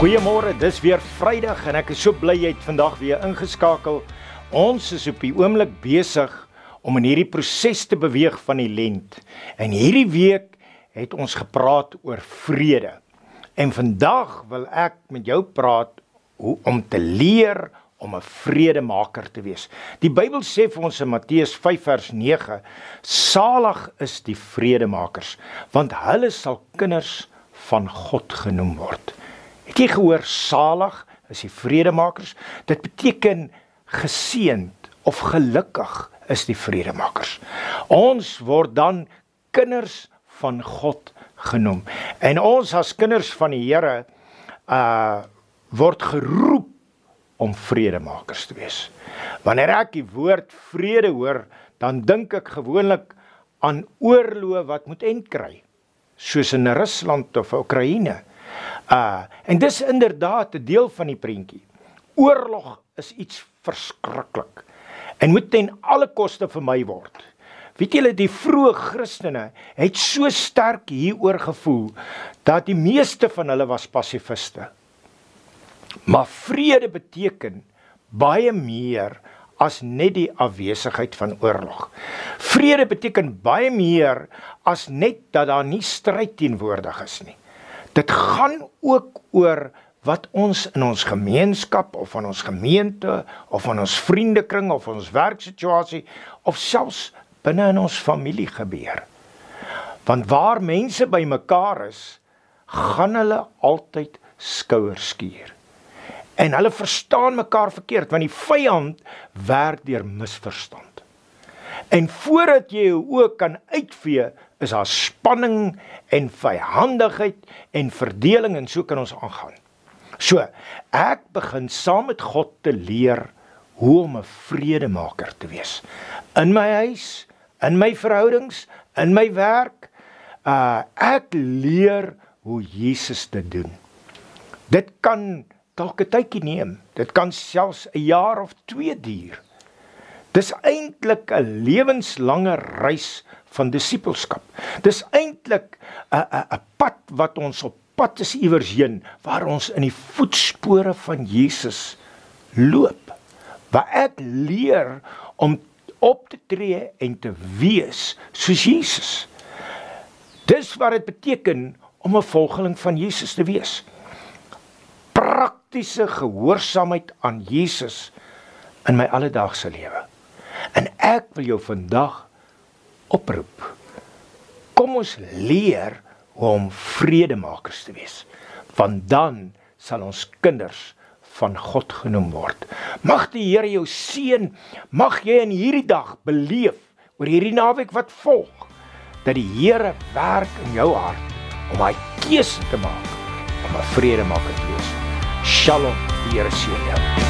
Goeiemôre, dis weer Vrydag en ek is so bly jy het vandag weer ingeskakel. Ons is op die oomblik besig om in hierdie proses te beweeg van die lent. En hierdie week het ons gepraat oor vrede. En vandag wil ek met jou praat hoe om te leer om 'n vredemaker te wees. Die Bybel sê vir ons in Matteus 5 vers 9: Salig is die vredemakers, want hulle sal kinders van God genoem word. Het jy gehoor salig is die vredemakers? Dit beteken geseënd of gelukkig is die vredemakers. Ons word dan kinders van God genoem. En ons as kinders van die Here uh word geroep om vredemakers te wees. Wanneer ek die woord vrede hoor, dan dink ek gewoonlik aan oorloë wat moet end kry, soos in Rusland of Oekraïne. Uh en dis inderdaad 'n deel van die prentjie. Oorlog is iets verskriklik en moet ten alle koste vermy word. Weet julle die vroeë Christene het so sterk hieroor gevoel dat die meeste van hulle was pasifiste. Maar vrede beteken baie meer as net die afwesigheid van oorlog. Vrede beteken baie meer as net dat daar nie stryd teenwoordig is nie. Dit gaan ook oor wat ons in ons gemeenskap of in ons gemeente of in ons vriendekring of ons werksituasie of selfs binne in ons familie gebeur. Want waar mense bymekaar is, gaan hulle altyd skouers skuur. En hulle verstaan mekaar verkeerd want die vyand werk deur misverstand. En voordat jy jou oë kan uitvee, is daar spanning en vyhandigheid en verdeling en so kan ons aangaan. So, ek begin saam met God te leer hoe om 'n vredemaker te wees in my huis, in my verhoudings, in my werk. Uh ek leer hoe Jesus dit doen. Dit kan dalk 'n tydjie neem. Dit kan selfs 'n jaar of 2 duur. Dis eintlik 'n lewenslange reis van disippelskap. Dis eintlik 'n 'n 'n pad wat ons op pad is iewers heen waar ons in die voetspore van Jesus loop. Waar ek leer om op te tree en te wees soos Jesus. Dis wat dit beteken om 'n volgeling van Jesus te wees. Praktiese gehoorsaamheid aan Jesus in my alledaagse lewe. En ek wil jou vandag oproep. Kom ons leer hoe om vredemakers te wees. Want dan sal ons kinders van God genoem word. Mag die Here jou seën. Mag jy in hierdie dag beleef oor hierdie naweek wat volg dat die Here werk in jou hart om hy keuse te maak om 'n vredemaker te wees. Shalom, die Here seën jou.